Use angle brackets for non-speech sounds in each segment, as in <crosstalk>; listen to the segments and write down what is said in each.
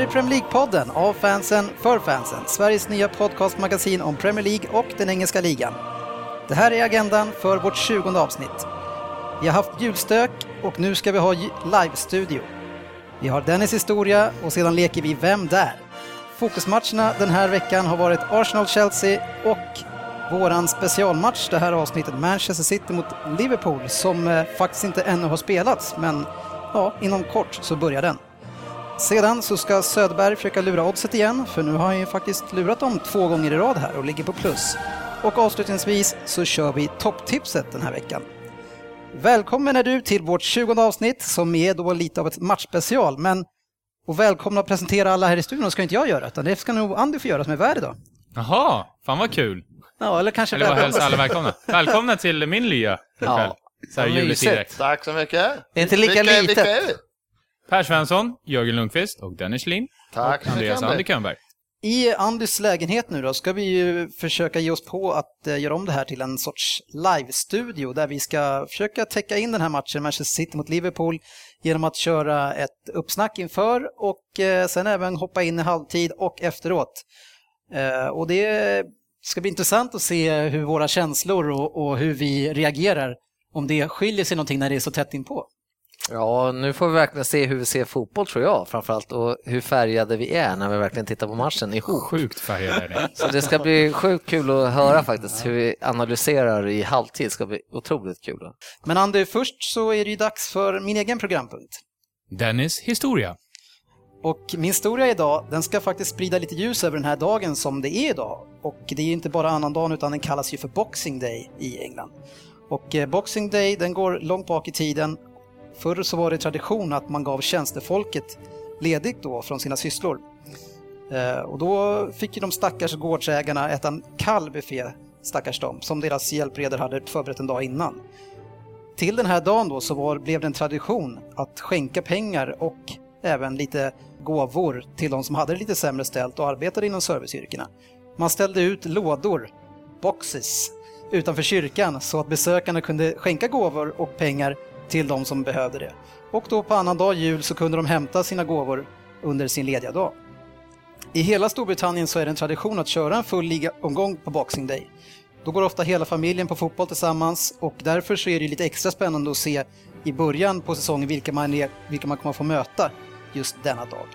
Här är Premier League-podden av fansen för fansen. Sveriges nya podcastmagasin om Premier League och den engelska ligan. Det här är agendan för vårt 20 avsnitt. Vi har haft julstök och nu ska vi ha live-studio. Vi har Dennis historia och sedan leker vi Vem där? Fokusmatcherna den här veckan har varit Arsenal-Chelsea och våran specialmatch det här avsnittet, Manchester City mot Liverpool, som eh, faktiskt inte ännu har spelats, men ja, inom kort så börjar den. Sedan så ska Söderberg försöka lura oddset igen, för nu har han ju faktiskt lurat dem två gånger i rad här och ligger på plus. Och avslutningsvis så kör vi topptipset den här veckan. Välkommen är du till vårt 20 avsnitt som är då lite av ett matchspecial, men och välkomna att presentera alla här i studion ska inte jag göra, utan det ska nog Andy få göra som är värd idag. Jaha, fan vad kul. Ja, eller kanske Eller välkomna. hälsa alla välkomna. Välkomna till min lya Ja. ikväll. Så här mysigt. Tack så mycket. Det är inte lika vilka, litet. Vilka är vi? Per Svensson, Jörgen Lundqvist och Dennis Lin. Tack så mycket, Andreas Andy. Andy Könberg. I Andys lägenhet nu då ska vi ju försöka ge oss på att eh, göra om det här till en sorts live-studio där vi ska försöka täcka in den här matchen Manchester City mot Liverpool genom att köra ett uppsnack inför och eh, sen även hoppa in i halvtid och efteråt. Eh, Och det ska bli intressant att se hur våra känslor och, och hur vi reagerar om det skiljer sig någonting när det är så tätt inpå. Ja, nu får vi verkligen se hur vi ser fotboll tror jag framförallt och hur färgade vi är när vi verkligen tittar på matchen ihop. Sjukt färgade är ni. Så det ska bli sjukt kul att höra faktiskt hur vi analyserar i halvtid. Det ska bli otroligt kul. Men Andy, först så är det ju dags för min egen programpunkt. Dennis historia. Och min historia idag, den ska faktiskt sprida lite ljus över den här dagen som det är idag. Och det är inte bara annandagen utan den kallas ju för Boxing Day i England. Och eh, Boxing Day, den går långt bak i tiden. Förr så var det tradition att man gav tjänstefolket ledigt då från sina sysslor. Eh, och då fick ju de stackars gårdsägarna äta en kall buffé, stackars dem, som deras hjälpredor hade förberett en dag innan. Till den här dagen då så var, blev det en tradition att skänka pengar och även lite gåvor till de som hade det lite sämre ställt och arbetade inom serviceyrkena. Man ställde ut lådor, boxes, utanför kyrkan så att besökarna kunde skänka gåvor och pengar till de som behövde det. Och då på annan dag jul så kunde de hämta sina gåvor under sin lediga dag. I hela Storbritannien så är det en tradition att köra en full ligaomgång på Boxing Day. Då går ofta hela familjen på fotboll tillsammans och därför så är det lite extra spännande att se i början på säsongen vilka man, är, vilka man kommer att få möta just denna dag.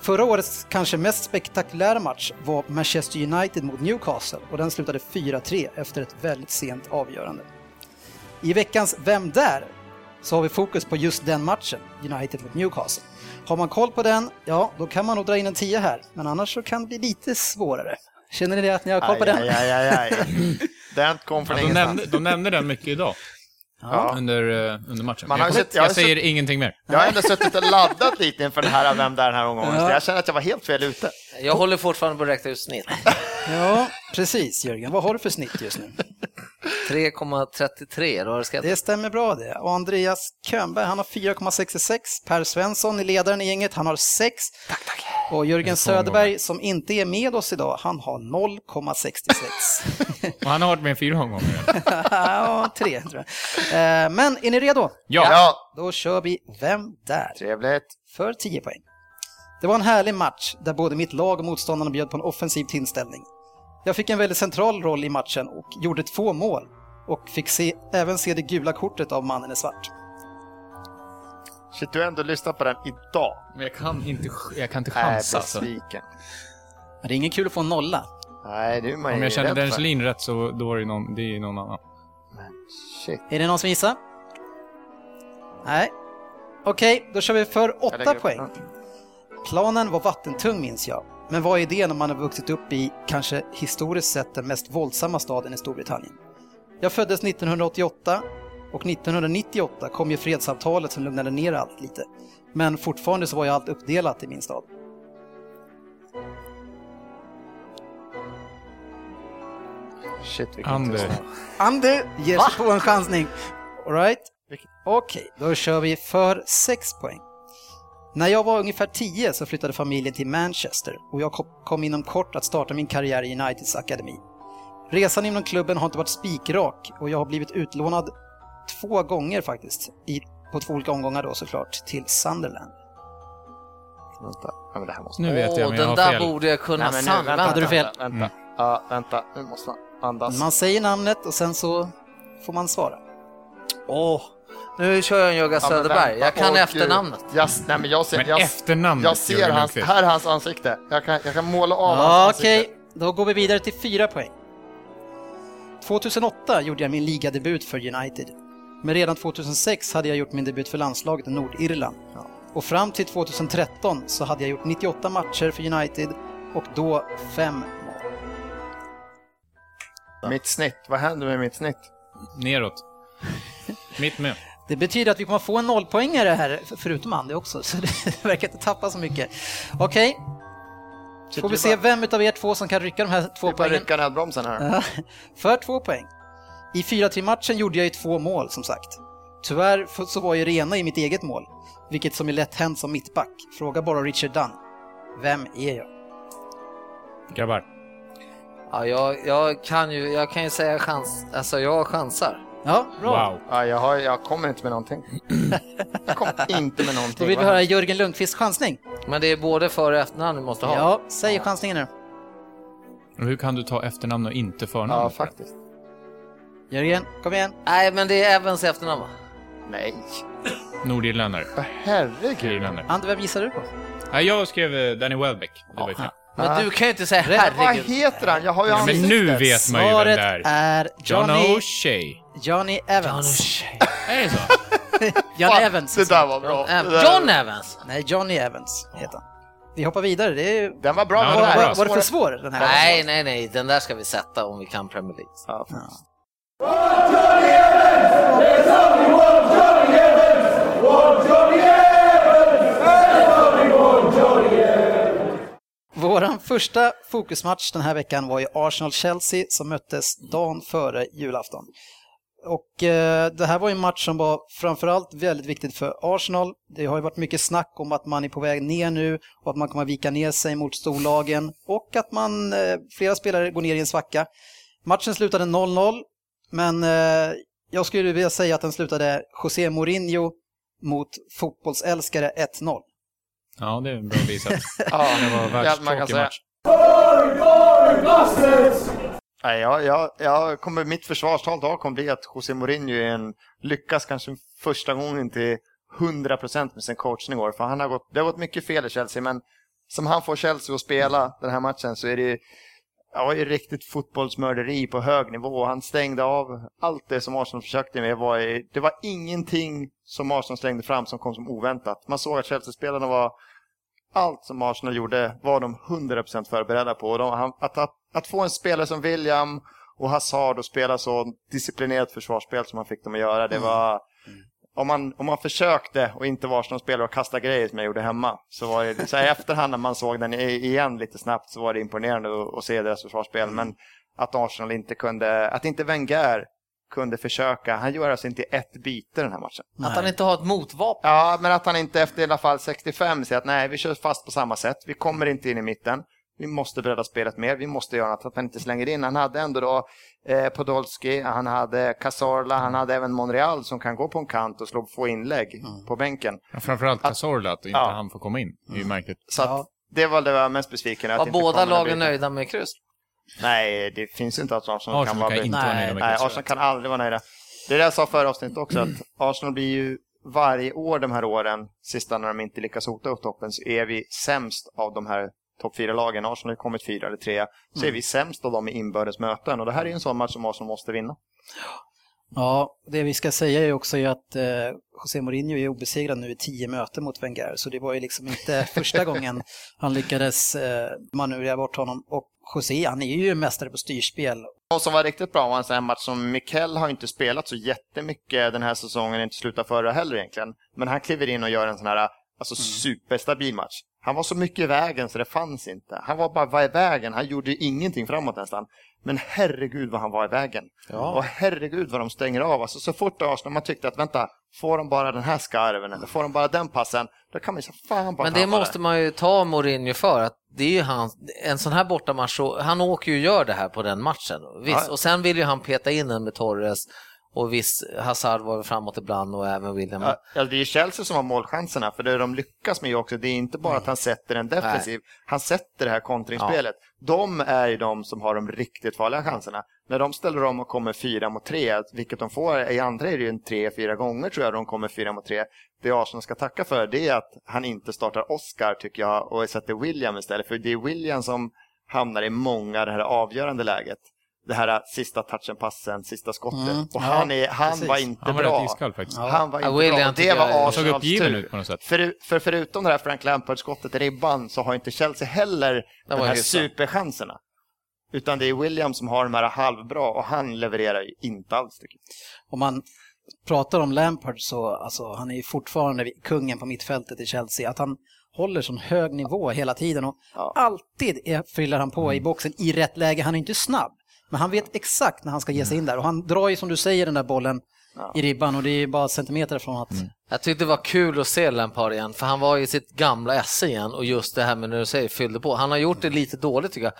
Förra årets kanske mest spektakulära match var Manchester United mot Newcastle och den slutade 4-3 efter ett väldigt sent avgörande. I veckans Vem där? Så har vi fokus på just den matchen, United mot Newcastle. Har man koll på den, ja då kan man nog dra in en 10 här, men annars så kan det bli lite svårare. Känner ni det att ni har koll på Aj, den? aj, aj, aj. <laughs> Den kom från Ja, de, nämnde, de nämnde den mycket idag Ja. under, eh, under matchen. Man jag, har kommer- sett- jag jag säger sett- ingenting mer. Jag har ändå suttit och laddat lite inför den här Vem där den här omgången, Ja. jag känner att jag var helt fel ute. Jag håller fortfarande på att räkna ut snitt. <laughs> Ja, precis Jörgen. Vad har du för snitt just nu? 3,33, då har du skrattat. Det stämmer bra det. Och Andreas Könberg, han har 4,66. Per Svensson är ledaren i gänget, han har 6. Tack, tack. Och Jörgen Söderberg, som inte är med oss idag, han har 0,66. <laughs> Och han har varit med fyra gånger. <laughs> ja, tre tror jag. Eh, Men är ni redo? Ja. Ja, Då kör vi Vem där? trevligt. för 10 poäng. Det var en härlig match där både mitt lag och motståndarna bjöd på en offensiv tillställning. Jag fick en väldigt central roll i matchen och gjorde två mål och fick se, även se det gula kortet av mannen i svart. Shit, du har ändå lyssnat på den idag. Men jag kan inte, jag kan inte chansa. Alltså. besviken. Men det är ingen kul att få en nolla. Nej, det är man Om jag känner Dennis. Lin rätt så då är det någon, det är någon annan. Men shit. Är det någon som gissar? Nej. Okej, då kör vi för Jag 8 lägger- poäng. Planen var vattentung minns jag. Men vad är det när man har vuxit upp i, kanske historiskt sett, den mest våldsamma staden i Storbritannien? Jag föddes 1988 och 1998 kom ju fredsavtalet som lugnade ner allt lite. Men fortfarande så var ju allt uppdelat i min stad. Shit, vilken Ander. Andy ger sig på en chansning. Alright? Okej, då kör vi för 6 poäng. När jag var ungefär 10 så flyttade familjen till Manchester och jag kom- inom kort att starta min karriär i Uniteds akademi. Resan inom klubben har inte varit spikrak och jag har blivit utlånad två gånger faktiskt, i, på två olika omgångar då såklart, till Sunderland. vänta. Ja, men det här måste... Nu vet jag, men jag den har där fel. borde jag kunna Nej, men nu, sanna. vänta, Hade du fel? Vänta, vänta. Mm. Ja, vänta. Nu måste man andas. Man säger namnet och sen så får man svara. Åh, nu kör jag en men Söderberg. vänta. Jag kan Åh, efternamnet. Jag, nej, men jag ser, Men jag, efternamnet, jag ser hans, här är hans ansikte. Jag kan, jag kan måla av Ja, hans Okej, ansikte. då går vi vidare till fyra poäng. 2008 gjorde jag min ligadebut för United. Men redan 2006 hade jag gjort min debut för landslaget i Nordirland. Och fram till 2013 så hade jag gjort 98 matcher för United och då fem mål. Mitt snitt, vad händer med mitt snitt? Neråt. Mitt med. Det betyder att vi kommer få en nollpoängare här, förutom Andy också, så <laughs> det verkar inte tappa så mycket. Okej, får vi se vem utav er två som kan rycka de här två poängen. rycka nödbromsen här. Ja, För två poäng. I 4-3-matchen gjorde jag ju två mål som sagt. Tyvärr så var ju rena i mitt eget mål, vilket som är lätt hänt som mittback. Fråga bara Richard Dunn. Vem är jag? Grabbar. Ja, jag, jag, kan ju, jag kan ju säga chans, alltså jag chansar. Ja, bra. Wow. Ja, jag, har, jag kommer inte med någonting. <laughs> Jag kommer inte med någonting. Då vill vi höra. Jörgen Lundqvists chansning. Men det är både för och efternamn du måste ha. Ja, säg chansningen nu. Hur kan du ta efternamn och inte förnamn? Ja, faktiskt. Jörgen, kom igen. Nej, men det är Evans efternamn va? Nej. Nordirländare. Herregud. Ander, vem gissar du på? Nej, jag skrev eh, Danny Welbeck. Det var ju fel. Men Ah. du kan ju inte säga Rätt. Vad herregud. heter han? Jag har ju Ja, men nu vet man ju vem Svaret det är. är John Johnny, O'Shea. Johnny Evans. Är det så? <laughs> Johnny Fan, Evans. Det där var bra. Ev- där- John Evans? Nej, Johnny Evans heter han. Vi hoppar vidare. Det är... Den var bra. Ja, var var, var det för svår den här? Nej, nej, nej, den där ska vi sätta om vi kan Premier League. Ja. Våran första fokusmatch den här veckan var ju Arsenal-Chelsea som möttes dagen före julafton. Och eh, det här var en match som var framförallt väldigt viktigt för Arsenal. Det har ju varit mycket snack om att man är på väg ner nu och att man kommer att vika ner sig mot storlagen och att man, eh, flera spelare går ner i en svacka. Matchen slutade 0-0, men eh, jag skulle vilja säga att den slutade José Mourinho mot fotbollsälskare 1-0. Ja, det är bra visat. Ja, Det var kan världstråkig säga. Nej, jag, jag, jag kommer, mitt försvarstal idag kommer bli att José Mourinho är en, lyckas kanske första gången till 100% med sin coachning i år. För han har gått, det har gått mycket fel i Chelsea, men som han får Chelsea att spela den här matchen så är det ja, är riktigt fotbollsmörderi på hög nivå. Han stängde av allt det som Arsenal försökte med. Var det var ingenting som Arsenal slängde fram som kom som oväntat. Man såg att Chelsea-spelarna var allt som Arsenal gjorde var de 100% förberedda på. De, han- att, att, att få en spelare som William och Hazard att spela så disciplinerat försvarsspel som man fick dem att göra, det var... Om man, om man försökte och inte var som spelare och kasta grejer som jag gjorde hemma, så var det så här, i <laughs> efterhand när man såg den igen lite snabbt så var det imponerande att, att se deras försvarsspel. Men att Arsenal inte kunde, att inte Wenger kunde försöka, han gör alltså inte ett byte den här matchen. Att han inte har ett motvapen. Ja, men att han inte efter i alla fall 65 säger att nej, vi kör fast på samma sätt. Vi kommer inte in i mitten. Vi måste bredda spelet mer. Vi måste göra något. Att han inte slänger in. Han hade ändå då eh, Podolski, han hade Cazorla, han hade även Monreal som kan gå på en kant och slå få inlägg på bänken. Ja, framförallt Cazorla, att inte Ja. han får komma in. Det är ju märkligt. Så att det var det jag var mest besviken att Var inte båda lagen nöjda med kryss? Nej, det finns inte att Arsenal, kan Arsenal vara kan inte vara nöjda med Nej. Arsenal kan aldrig vara nöjda. Det är det jag sa förra avsnittet också, att <clears throat> Arsenal blir ju varje år de här åren, sista när de inte lyckas hota upp toppen, så är vi sämst av de här topp fyra lagen. Arsenal har kommit fyra eller trea, så är vi sämst av dem i inbördes möten. Och det här är en sån match som Arsenal måste vinna. Ja, det vi ska säga är också att eh, José Mourinho är obesegrad nu i tio möten mot Wenger, så det var ju liksom inte <laughs> första gången han lyckades eh, manövrera bort honom. Och José, han är ju mästare på styrspel. Något som var riktigt bra var en sån här match som Mikel har inte spelat så jättemycket den här säsongen, inte slutat förra heller egentligen. Men han kliver in och gör en sån här alltså, superstabil match. Han var så mycket i vägen så det fanns inte. Han var bara var i vägen, han gjorde ingenting framåt nästan. Men herregud vad han var i vägen. Och herregud vad de stänger av. Alltså, så fort Arsenal man tyckte att vänta, får de bara den här skarven eller får de bara den passen, då kan man ju så fan bara Men det måste man ju ta Mourinho för. att det är ju han, En sån här bortamatch, så, han åker ju och gör det här på den matchen. Visst, Ja. och sen vill ju han peta in den med Torres Och visst, Hazard var framåt ibland och även William. Ja, ja, det är Chelsea som har målchanserna, för det de lyckas med också, det är inte bara att han sätter en defensiv, han sätter det här kontringsspelet. De är ju de som har de riktigt farliga chanserna. När de ställer om och kommer fyra mot tre, vilket de får, i andra är det ju en tre, fyra gånger tror jag de kommer fyra mot tre. Det Arsenal ska tacka för det är att han inte startar Oscar tycker jag och sätter William istället, för det är William som hamnar i många det här avgörande läget det här sista touchen, passen, sista skottet. Mm, och ja, han, är, han precis. var inte Han var bra. iskall faktiskt. Ja. Han var Ja, inte William bra. Det var Arsenals tur. ut på något sätt. För, för förutom det här Frank Lampard-skottet i ribban så har inte Chelsea heller de här hyfsat. superchanserna. Utan det är William som har de här halvbra och han levererar ju inte alls tycker jag. Om man pratar om Lampard så alltså, han är ju fortfarande kungen på mittfältet i Chelsea. Att han håller sån hög nivå hela tiden och Ja. alltid är, fyller han på i boxen i rätt läge. Han är inte snabb, men han vet exakt när han ska ge sig in där och han drar ju som du säger den där bollen Ja. i ribban och det är bara centimeter från att... Jag tyckte det var kul att se Lampard igen, för han var i sitt gamla esse igen och just det här med när du säger fyllde på. Han har gjort det lite dåligt tycker jag.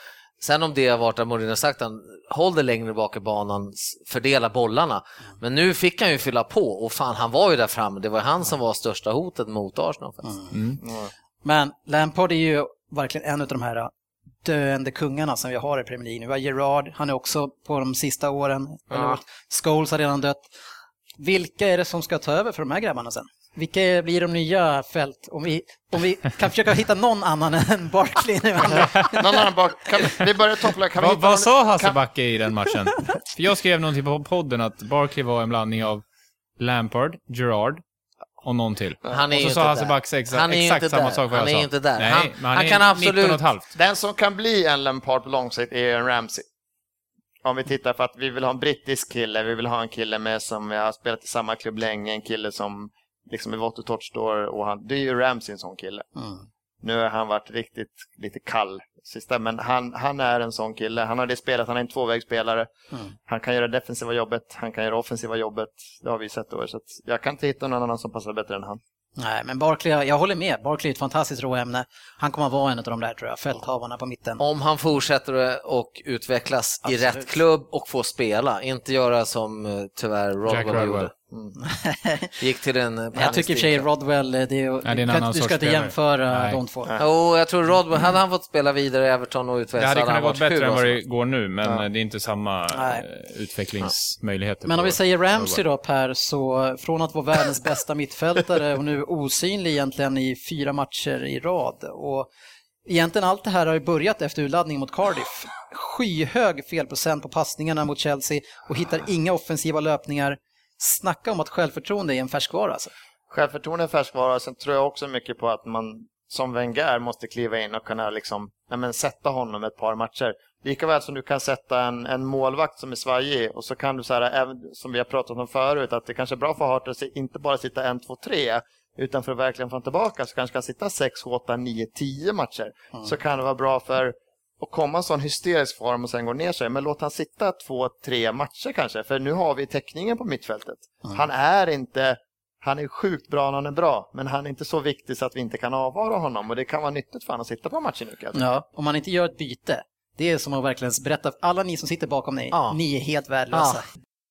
Sen om det har varit att Mourinho har sagt han håll det längre bak i banan, fördela bollarna. Men nu fick han ju fylla på och fan han var ju där framme. Det var han som var största hotet mot Arsenal. faktiskt. Men Lampard är ju verkligen en av de här döende kungarna som vi har i Premier League nu. Vi har Gerard, han är också på de sista åren. Eller, Scholes har redan dött. Vilka är det som ska ta över för de här grabbarna sen? Vilka blir de nya fält? Om vi, om vi kan försöka hitta någon annan än <laughs> Barkley nu. Någon annan bak, kan vi, börjar topplag. Vad, någon- sa Hasse kan- Backe i den matchen? För jag skrev någonting på podden att Barkley var en blandning av Lampard, Gerard och någon till. Han är och så sa inte Hasse där. Backe exa, Han är exakt inte samma där. sak vad Han jag är sa. inte där. Nej, Han- han, han är kan absolut- 19 och ett halvt. Den som kan bli en Lampard på lång sikt är en Ramsey. Om vi tittar för att vi vill ha en brittisk kille, vi vill ha en kille med som jag har spelat i samma klubb länge, en kille som liksom är vått och torrt står och han, det är ju Ramsey en sån kille. Mm. Nu har han varit riktigt lite kall sista, men han, han är en sån kille. Han har det spelet, han är en tvåvägsspelare. Mm. Han kan göra defensiva jobbet, han kan göra offensiva jobbet. Det har vi sett då. Så att jag kan inte hitta någon annan som passar bättre än han. Nej, men Barkley, jag håller med. Barkley är ett fantastiskt råämne. Han kommer att vara en av de där, tror jag, fälthavarna på mitten. Om han fortsätter och utvecklas i Absolut. rätt klubb och får spela, inte göra som eh, tyvärr Rodwell. gjorde. Mm. <laughs> Gick till en Men jag tycker i och för sig Rodwell, det är, det är en du, annan ska inte jämföra Nej. de två. Jo, jag tror Rodwell, hade han fått spela vidare i Everton och Det utvecklas hade kunnat han gått varit bättre än vad det går nu, men Ja. det är inte samma Nej. eh, utvecklingsmöjligheter. Men om vi säger Ramsey då Per, så från att vara världens bästa <laughs> mittfältare och nu osynlig egentligen i fyra matcher i rad. Och egentligen allt det här har ju börjat efter urladdningen mot Cardiff. Skyhög felprocent på passningarna mot Chelsea och hittar inga offensiva löpningar. Snacka om att självförtroende är en färskvara alltså. Självförtroende är färskvara. Sen tror jag också mycket på att man som Wenger måste kliva in och kunna liksom, men, sätta honom ett par matcher. Lika väl som du kan sätta en, en målvakt som är svajig och så kan du så här, även, som vi har pratat om förut, att det kanske är bra för Hart att inte bara sitta en, två, tre, utan för att verkligen få tillbaka så kanske kan sitta sex, åtta, nio, tio matcher. Så kan det vara bra för att komma i en sån hysterisk form och sen gå ner sig. Men låt han sitta två, tre matcher kanske, för nu har vi täckningen på mittfältet. Han är inte han är sjukt bra när han är bra, men han är inte så viktig så att vi inte kan avvara honom och det kan vara nyttigt för honom att sitta på matchen nu. Ja, om man inte gör ett byte. Det är som att verkligen berätta för alla ni som sitter bakom mig, Ja. ni är helt värdelösa.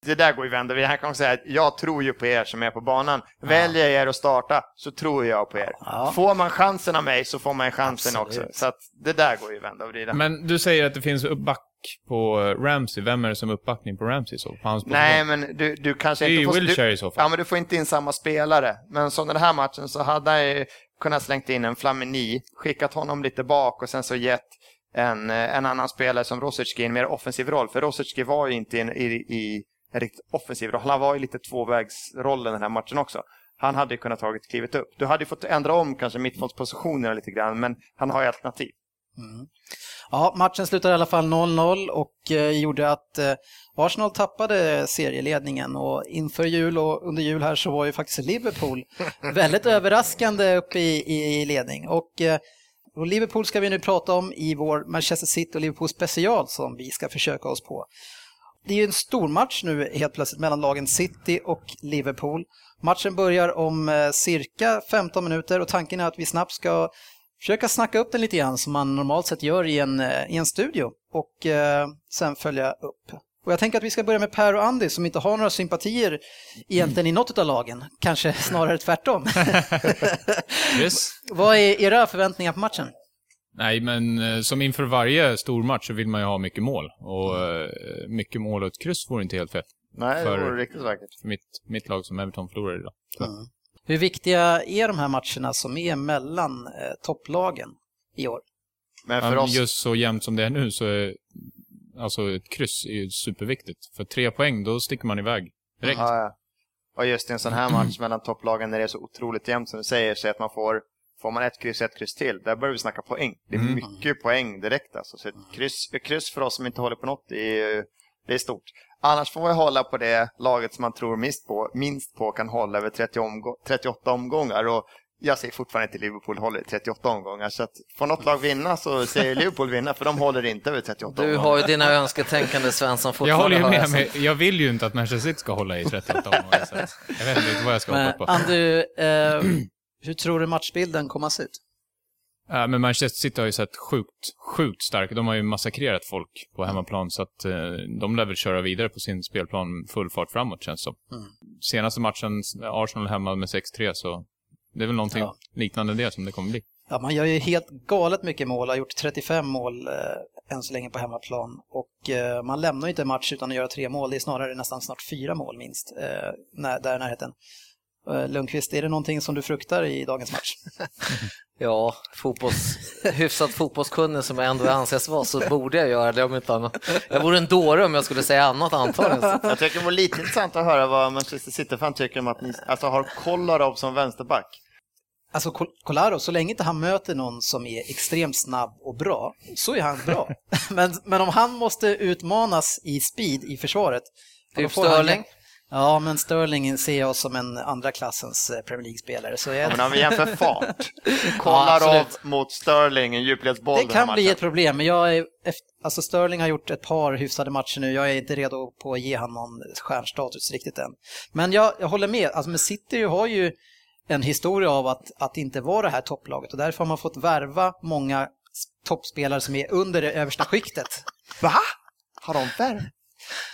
Det där går ju vända. Vi här kan säga att jag tror ju på er som är på banan. Väljer jag er att starta så tror jag på er. Ja. Får man chansen av mig så får man chansen Absolut. också. Så att det där går ju vända och vrida. Men du säger att det finns uppback på eh, Ramsey. Vem är det som uppbackning på Ramsey så? På hans? Nej, men du, du kanske Det är inte ju får... Du, i så fall. Ja, men du får inte in samma spelare. Men som den här matchen så hade han ju kunnat slängt in en Flamini, skickat honom lite bak och sen så gett en, eh, en annan spelare som Rosicki en mer offensiv roll. För Rosicki var ju inte i en, i, i en riktigt offensiv roll. Han var ju lite tvåvägsrollen den här matchen också. Han hade ju kunnat tagit klivet upp. Du hade ju fått ändra om kanske mittfältspositionerna lite grann, men han har ju alternativ. Ja, matchen slutade i alla fall 0-0 och eh, gjorde att eh, Arsenal tappade serieledningen och inför jul och under jul här så var ju faktiskt Liverpool <laughs> väldigt överraskande uppe i, i, i ledning. Och, eh, och Liverpool ska vi nu prata om i vår Manchester City och Liverpool special som vi ska försöka oss på. Det är ju en stor match nu helt plötsligt mellan lagen City och Liverpool. Matchen börjar om eh, cirka 15 minuter och tanken är att vi snabbt ska försöka snacka upp den lite grann som man normalt sett gör i en, eh, i en studio och eh, sen följa upp. Och jag tänker att vi ska börja med Per och Andy som inte har några sympatier egentligen i något av lagen. Kanske snarare tvärtom. <laughs> Yes. <laughs> Vad är era förväntningar på matchen? Nej, men eh, som inför varje stor match så vill man ju ha mycket mål. Och eh, mycket mål och ett kryss vore inte helt fel Nej, det vore riktigt vackert. för mitt, mitt lag som Everton förlorar idag. Så. Hur viktiga är de här matcherna som är mellan eh, topplagen i år? Men för oss, Just så jämnt som det är nu så är alltså ett kryss är ju superviktigt. För tre poäng, då sticker man iväg direkt. Ja, ja. Och just i en sån här <clears throat> match mellan topplagen när det är så otroligt jämnt som du säger, så att man får, får man ett kryss, ett kryss till, där börjar vi snacka poäng. Det är Mm. mycket poäng direkt alltså. Så ett kryss, ett kryss för oss som inte håller på något, det är, det är stort. Annars får vi hålla på det laget som man tror minst på, minst på kan hålla över 30 omgå- 38 omgångar. Och jag säger fortfarande inte Liverpool håller i 38 omgångar. Så att får något lag vinna så säger Liverpool vinna, för de håller inte över 38 Du omgångar. har ju dina önsketänkande Svensson Jag fortfarande. håller ju med, jag. men jag vill ju inte att Manchester City ska hålla i 38 omgångar. så Jag vet inte vad jag ska Men, hoppas på. Andy, eh, hur tror du matchbilden kommer att se ut? Ja, men Manchester City har ju sett sjukt, sjukt starka. De har ju massakrerat folk på hemmaplan, så att eh, de lär väl köra vidare på sin spelplan full fart framåt, känns som. Mm. Senaste matchen, Arsenal hemma med 6-3, så det är väl någonting Ja. liknande det som det kommer bli. Ja, man gör ju helt galet mycket mål, har gjort 35 mål eh, än så länge på hemmaplan och eh, man lämnar ju inte en match utan att göra tre mål, det är snarare nästan snart fyra mål minst, eh, när, där i närheten. Eh, Lundqvist, är det någonting som du fruktar i dagens match? <laughs> Ja, fotbolls, hyfsat fotbollskunnig som jag ändå anses vara så borde jag göra det om inte annat. Jag vore en dåre om jag skulle säga annat antagligen. Jag tycker det var lite intressant att höra vad Manchester City-fan tycker om att ni alltså, har Kolarov som vänsterback. Alltså Kol- Kolarov, så länge inte han möter någon som är extremt snabb och bra, så är han bra. <laughs> men, men om han måste utmanas i speed i försvaret, Typ Sterling. Ja, men Sterling ser jag som en andra klassens eh, Premier League-spelare. Så Ja, jag, men om vi jämför fart. <laughs> Kolarov absolut. mot Sterling, en djupledsboll det kan bli ett problem, men jag är, alltså Sterling har gjort ett par hyfsade matcher nu. Jag är inte redo på att ge honom någon stjärnstatus riktigt än. Men jag, jag håller med, alltså, men City har ju en historia av att, att inte vara det här topplaget och därför har man fått värva många toppspelare som är under det översta skiktet. Va? Har de värv?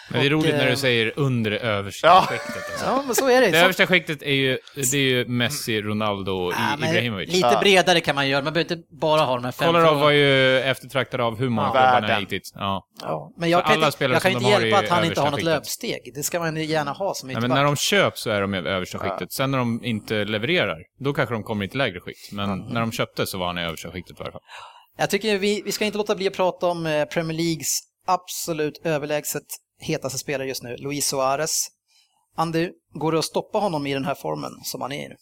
Men det är Och, roligt när eh, du säger under det översta Ja. skiktet. Alltså. Ja, men så är det. Det Så, översta skiktet är ju, det är ju Messi, Ronaldo och Ja, Ibrahimovic. lite Ja. bredare kan man göra, man behöver inte bara ha de här fem. Kolarov var ju eftertraktad av hur många Ja. klubbar han Världen. hittills. Ja. Ja, men jag kan alla inte, jag kan inte hjälpa att han inte har något översta löpsteg. Det ska man gärna ha som Nej, men när de köps så är de i översta skiktet. Sen när de inte levererar, då kanske de kommer i ett lägre skikt. Men när de köpte så var han i översta skiktet i alla fall. Jag tycker vi, vi ska inte låta bli att prata om eh, Premier Leagues absolut överlägset hetaste spelare just nu, Luis Suarez. Andy, går det att stoppa honom i den här formen som han är i nu?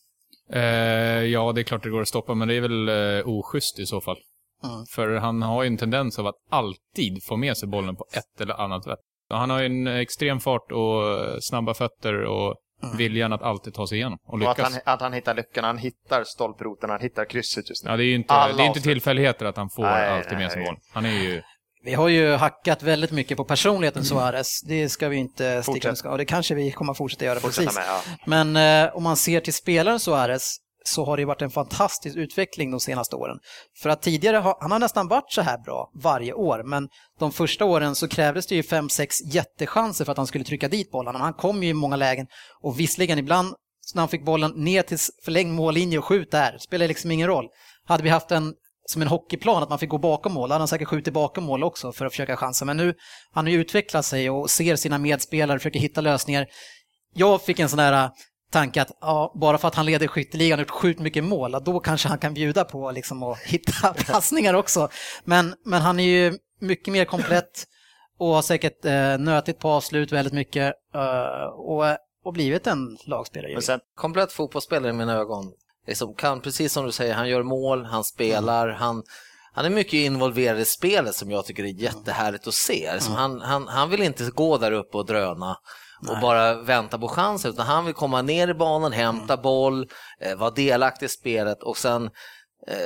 Eh, ja, det är klart det går att stoppa, men det är väl eh, oschysst i så fall. Mm. För han har ju en tendens av att alltid få med sig bollen på ett eller annat sätt. Han har ju en extrem fart och eh, snabba fötter och viljan att alltid ta sig igenom och Och att lyckas. han, att han hittar lyckan, han hittar stolproten, han hittar krysset just nu. Ja, det är ju inte, Alla det är inte tillfälligheter att han får Nej, alltid med sig nej. boll. Han är ju... Vi har ju hackat väldigt mycket på personligheten Suarez, det ska vi inte sticka under och det kanske vi kommer fortsätta göra Fortsätta precis. med, ja. Men eh, om man ser till spelaren Suarez så har det varit en fantastisk utveckling de senaste åren. För att tidigare har han har nästan varit så här bra varje år, men de första åren så krävdes det ju fem sex jättechanser för att han skulle trycka dit bollen. Han kom ju i många lägen och visserligen ibland när han fick bollen ner till förlängd mållinje och skjut där, spelar liksom ingen roll. Hade vi haft en som en hockeyplan, att man fick gå bakom mål, Han har säkert skjutit bakom mål också för att försöka chansa. Men nu, han har ju utvecklat sig och ser sina medspelare, försöker hitta lösningar. Jag fick en sån där äh, tanke att ja, bara för att han leder skytteligan och gjort sjukt mycket mål, då kanske han kan bjuda på liksom, att <laughs> hitta passningar också. Men, men han är ju mycket mer komplett och har säkert eh, nötit på avslut väldigt mycket eh, och, och blivit en lagspelare. Men sen, Komplett fotbollsspelare i mina ögon. Liksom kan, precis som du säger, han gör mål, han spelar, han, han är mycket involverad i spelet som jag tycker är jättehärligt att se. Liksom han, han, han vill inte gå där uppe och dröna och bara vänta på chansen utan han vill komma ner i banan, hämta boll, eh, vara delaktig i spelet och sen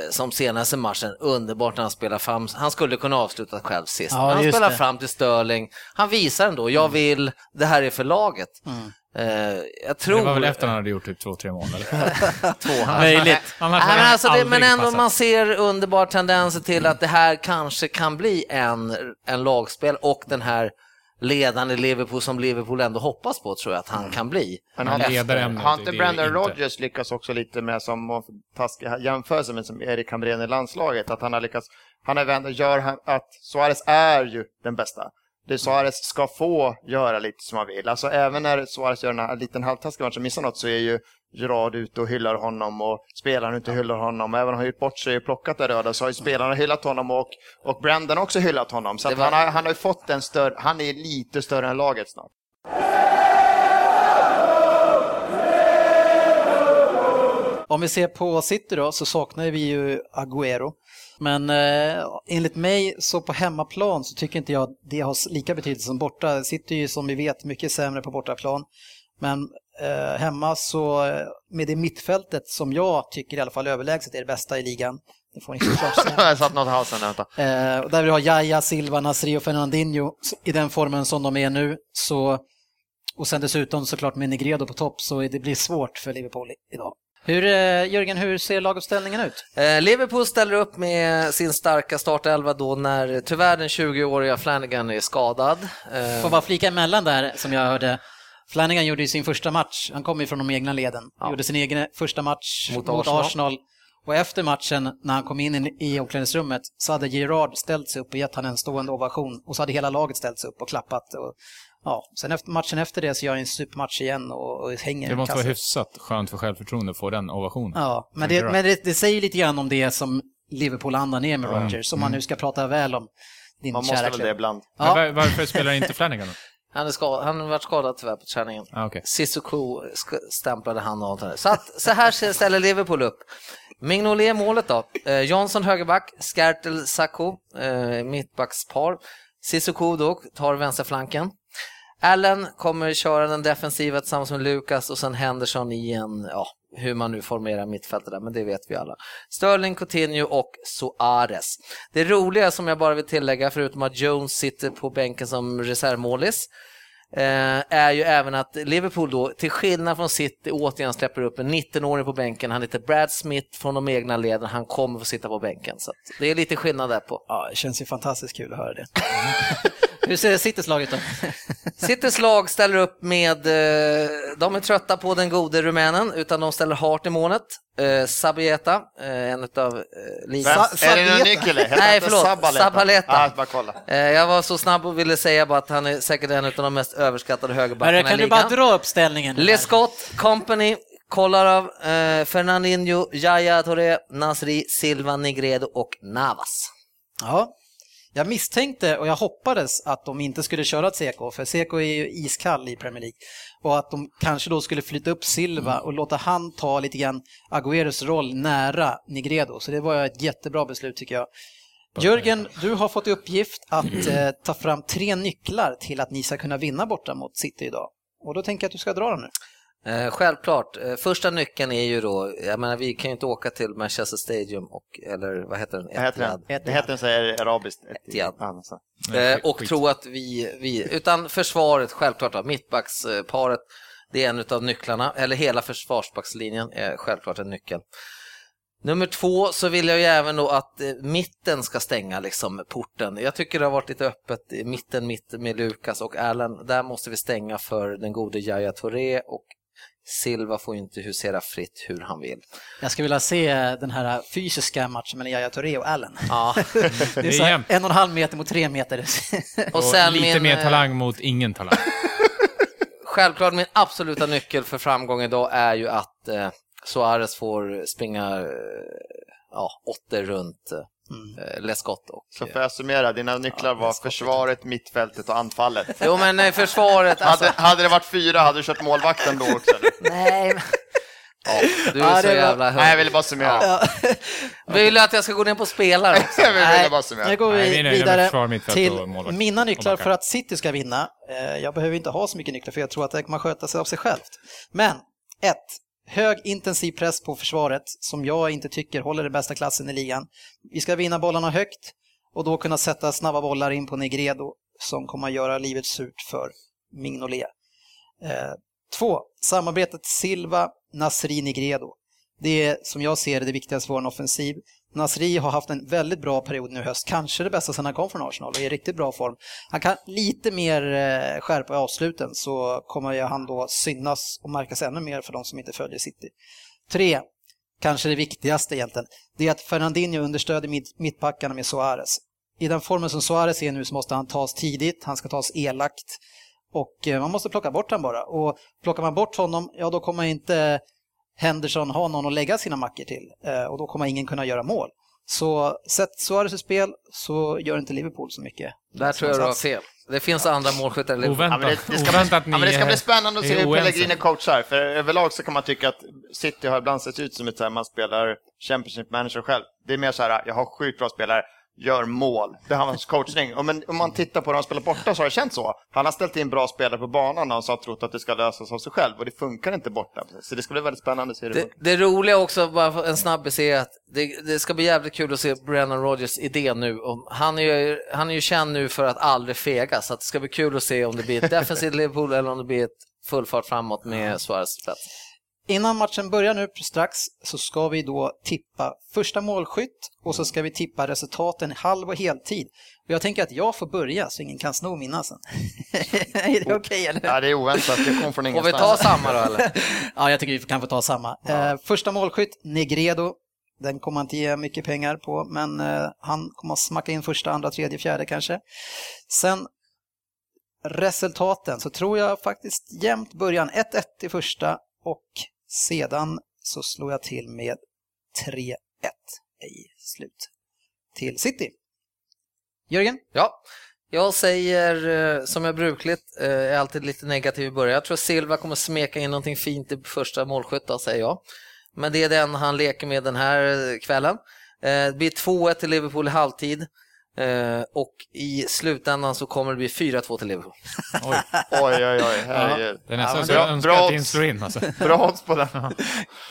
som senaste matchen, underbart när han spelar fram, han skulle kunna avsluta själv sist. Ja, han spelar det. fram till Sterling, han visar ändå, jag vill, det här är för laget. Mm. Eh, jag tror... Det var väl efter han hade gjort typ två, tre mål, eller? <laughs> två. Han, Möjligt. Men, alltså det, men ändå passat. man ser underbara tendenser till att det här kanske kan bli en, en lagspel och den här ledande Liverpool som Liverpool ändå hoppas på tror jag att han kan bli. Men Han leder Brandon inte. Rodgers lyckats också lite med som taskig jämförelse med som Erik Hamrén i landslaget, att han har lyckats, han har vänt, gör han, att Suarez är ju den bästa. Det Suarez ska få göra lite som han vill. Alltså även när Suarez gör en liten halvtaskig match och missar något så är ju Gerard ute och hyllar honom och spelarna ute och hyllar honom. Även om han har gjort bort sig och plockat det röda så har ju spelarna hyllat honom och, och Brandon också hyllat honom. Så var- han, har, han har ju fått en större, han är lite större än laget snart. Om vi ser på City då så saknar vi ju Agüero. Men eh, enligt mig så på hemmaplan så tycker inte jag det har lika betydelse som borta. City är ju som vi vet mycket sämre på bortaplan. Men eh, hemma så eh, med det mittfältet som jag tycker i alla fall överlägset är det bästa i ligan. Det får ni. <laughs> Jag satt något halsen där, vänta. Eh, och där vi har Jaya, Silva, Nasri och Fernandinho i den formen som de är nu. Så, och sen dessutom såklart med Negredo på topp så det blir svårt för Liverpool idag. Hur, eh, Jörgen, hur ser laguppställningen ut? Eh, Liverpool ställer upp med sin starka startelva då när tyvärr den 20-åriga Flanagan är skadad. Eh, Får bara flika emellan där som jag hörde. Flanagan gjorde ju sin första match, han kom ju från de egna leden, Ja. gjorde sin egen första match Mot mot, Arsenal. Arsenal. Och efter matchen, när han kom in i- omklädningsrummet, så hade Gerard ställt sig upp och gett han en stående ovation. Och så hade hela laget ställt sig upp och klappat. Och, ja. Sen efter matchen efter det så gör han en supermatch igen och, och hänger Det måste vara hyfsat skönt för självförtroende att få den ovationen. Ja, men, det, men det, det säger lite grann om det som Liverpool-andan är med Mm. Rodgers, om man nu ska prata väl om din Man måste kära väl det ibland. Ja. var, varför spelar inte Flanagan då? <laughs> han, är skad, han har varit skadad tyvärr på träningen. Ah, okay. Sissoko stämplade han och allt det där. Så, att, så här ställer Liverpool upp. Mignolet målet då. Eh, Johnson högerback, Skertel Sacco, eh, mittbackspar. Sissoko då tar vänsterflanken. Allen kommer köra den defensiva tillsammans med Lucas och sen Henderson i en, ja, hur man nu formerar mittfältet där, men det vet vi alla. Sterling, Coutinho och Suarez. Det roliga som jag bara vill tillägga, förutom att Jones sitter på bänken som reservmålis, eh, är ju även att Liverpool då, till skillnad från City, återigen släpper upp en 19-åring på bänken. Han heter Brad Smith från de egna leden. Han kommer få sitta på bänken. Så det är lite skillnad där på. Ja, det känns ju fantastiskt kul att höra det. <laughs> Hur ser Citys lag ut då? <laughs> Citys lag ställer upp med, eh, de är trötta på den gode rumänen, utan de ställer hårt i målet. Eh, Sabieta, eh, en av eh, Vem? ligans... är det någon nyckel? Nej, förlåt. Sabaleta? Sabaleta. Ja, bara kolla. Eh, jag var så snabb och ville säga bara att han är säkert en av de mest överskattade högerbackarna i kan du ligan. bara dra upp ställningen? Lescott, Company, Kolarov, eh, Fernandinho, Yaya Touré, Nasri, Silva, Negredo och Navas. Ja, jag misstänkte och jag hoppades att de inte skulle köra Seko, för Seko är ju iskall i Premier League. Och att de kanske då skulle flytta upp Silva och låta han ta lite grann Agüeros roll nära Negredo. Så det var ett jättebra beslut tycker jag. Jörgen, du har fått i uppgift att eh, ta fram tre nycklar till att ni ska kunna vinna borta mot City idag. Och då tänker jag att du ska dra dem nu. Eh, självklart, eh, första nyckeln är ju då, jag menar vi kan ju inte åka till Manchester Stadium och, eller vad heter den? Etihad. den. Det heter den så här arabiskt. Etihad. Eh, och tro att vi, vi, utan försvaret självklart, då, mittbacksparet, det är en av nycklarna, eller hela försvarsbackslinjen är självklart en nyckel. Nummer två så vill jag ju även då att eh, mitten ska stänga liksom porten. Jag tycker det har varit lite öppet i mitten, mitt med Lukas och Allen. Där måste vi stänga för den gode Yahya Touré och Silva får ju inte husera fritt hur han vill. Jag skulle vilja se den här fysiska matchen mellan Yahya Touré och Allen. Ja. <laughs> Det är så här, en och en halv meter mot tre meter. <laughs> Och Och lite min, mer eh, talang mot ingen talang. <laughs> Självklart min absoluta nyckel för framgång idag är ju att eh, Suarez får springa eh, ja, åtter runt eh, Mm. Lescott. Och, Så får jag summera, dina nycklar var försvaret, mittfältet och anfallet. Jo men eh, försvaret, alltså, Hade, hade det varit fyra hade du kört målvakten då också? <laughs> nej. Ja, du är Ja, så det var- jävla Nej, jag ville bara summera. Ja. <laughs> Vill du att jag ska gå ner på spelare <laughs> också? Jag ville Nej, bara summera. Nu går Nej, vi med vidare till mina nycklar för att City ska vinna. Eh, Jag behöver inte ha så mycket nycklar för jag tror att det kommer sköta sig av sig självt. Men, ett, Hög intensiv press på försvaret som jag inte tycker håller den bästa klassen i ligan. Vi ska vinna bollarna högt och då kunna sätta snabba bollar in på Negredo som kommer att göra livet surt för Mignolet. Eh, Två, samarbetet Silva, Nasri, Negredo. Det är som jag ser det det viktigaste för en offensiv. Nasri har haft en väldigt bra period nu i höst, kanske det bästa sedan han kom från Arsenal och är i riktigt bra form. Han kan lite mer eh, skärpa i avsluten så kommer ju han då synas och märkas ännu mer för de som inte följer City. Tre, kanske det viktigaste egentligen, det är att Fernandinho understöder mittbackarna med Suarez. I den formen som Suarez är nu så måste han tas tidigt, han ska tas elakt och eh, man måste plocka bort honom bara. Och plockar man bort honom, ja då kommer inte Henderson ha någon att lägga sina mackor till eh, och då kommer ingen kunna göra mål. Så sätt Suarez i spel så gör inte Liverpool så mycket. Där tror jag du har fel. Det finns andra målskyttar i Liverpool. Ja, Oväntat, det, det, ska oväntat bli, ni ja, det ska bli är- spännande att se hur. Pellegrini coachar. För överlag så kan man tycka att City har ibland sett ut som ett så här, man spelar Championship manager själv. Det är mer så här, jag har sjukt bra spelare, gör mål. Det är hans coachning. Och men, om man tittar på hur han spelar borta så har det känts så. Han har ställt in bra spelare på banan och han har trott att det ska lösas av sig själv. Och det funkar inte borta. Så det ska bli väldigt spännande att se hur det Det, det roliga också, bara en snabbis, är att det, det ska bli jävligt kul att se Brennan Rodgers idé nu. Om, han, är ju, han är ju känd nu för att aldrig fega, så det ska bli kul att se om det blir ett <laughs> defensivt Liverpool eller om det blir ett full fart framåt med Suarez spets. Innan matchen börjar nu strax så ska vi då tippa första målskytt och så ska vi tippa resultaten halv och heltid. Och jag tänker att jag får börja så ingen kan sno mina sen. <laughs> är det okej eller? Ja, det är oväntat. Det kom från Får vi ingenstans. ta samma då eller? <laughs> Ja, jag tycker vi kan få ta samma. Eh, första målskytt, Negredo. Den kommer inte ge mycket pengar på, men eh, han kommer att smacka in första, andra, tredje, fjärde kanske. Sen resultaten så tror jag faktiskt jämnt början 1-1 i första och sedan så slår jag till med 3-1 i slut till City. Jörgen? Ja, jag säger eh, som jag brukligt, eh, är alltid lite negativ i början. Jag tror Silva kommer smeka in någonting fint i första målskytt, säger jag. Men det är den han leker med den här eh, kvällen. Det blir 2-1 till Liverpool i halvtid. Eh, Och i slutändan så kommer det bli 4-2 till Liverpool. Oj, <laughs> Oj, oj, oj. Herregud. det är nästan Ja, så bra- jag önskar bra att in odds. slår in. Alltså. <laughs> Bra odds på den.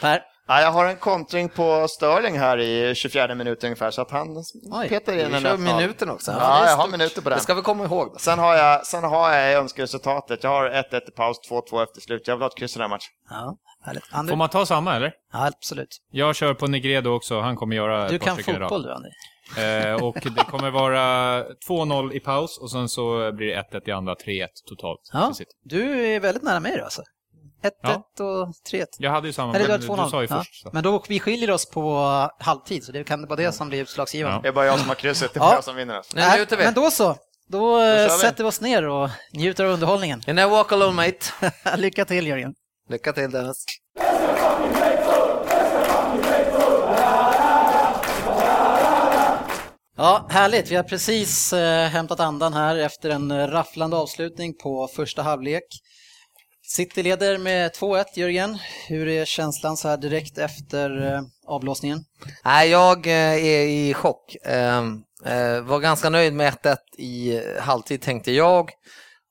Per? Ja, jag har en kontring på Sterling här i 24 minuter ungefär, så att han Oj, petar in en kör 1-0. minuten också. Ja, det är jag har minuter på den. Det ska vi komma ihåg. Då. Sen har jag, sen har jag önskeresultatet. Jag har 1-1 i paus, 2-2 efter slut. Jag vill ha ett kryss i den här matchen. Ja, härligt. Får man ta samma eller? Ja, absolut. Jag kör på Negredo också, han kommer göra Du kan fotboll du, Andy. Eh, och det kommer vara 2-0 i paus och sen så blir det 1-1 i andra, 3-1 totalt. Ja, du är väldigt nära mig då alltså. 1-1 Ja. och 3-1. Jag hade ju samma, Eller du men du, 2-0. sa ju Ja. först. Så. Men då, vi skiljer oss på halvtid, så det kan vara det som blir utslagsgivande. Det är bara jag som har krysset, det är bara Ja. jag som vinner. Nu njuter vi. Men då så. Då, vi. sätter vi oss ner och njuter av underhållningen. Never walk alone mate. <laughs> Lycka till Jörgen. Lycka till Dennis. Ja, härligt. Vi har precis eh, hämtat andan här efter en eh, rafflande avslutning på första halvlek. City leder med 2-1, Jörgen. Hur är känslan så här direkt efter eh, avblåsningen? Nej, jag eh, är i chock. Eh, eh, var ganska nöjd med 1-1 i halvtid tänkte jag.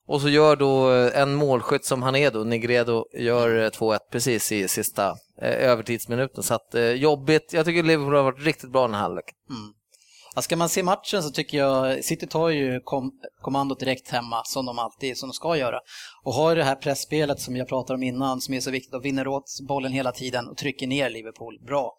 Och så gör då en målskytt som han är då, Negredo, gör eh, 2-1 precis i sista övertidsminuten. Så att, jobbigt. Jag tycker Liverpool har varit riktigt bra den här halvleken. Ja, ska man se matchen så tycker jag City tar ju kom, kommandot direkt hemma som de alltid som de ska göra. Och har det här pressspelet som jag pratade om innan som är så viktigt och vinner åt bollen hela tiden och trycker ner Liverpool bra.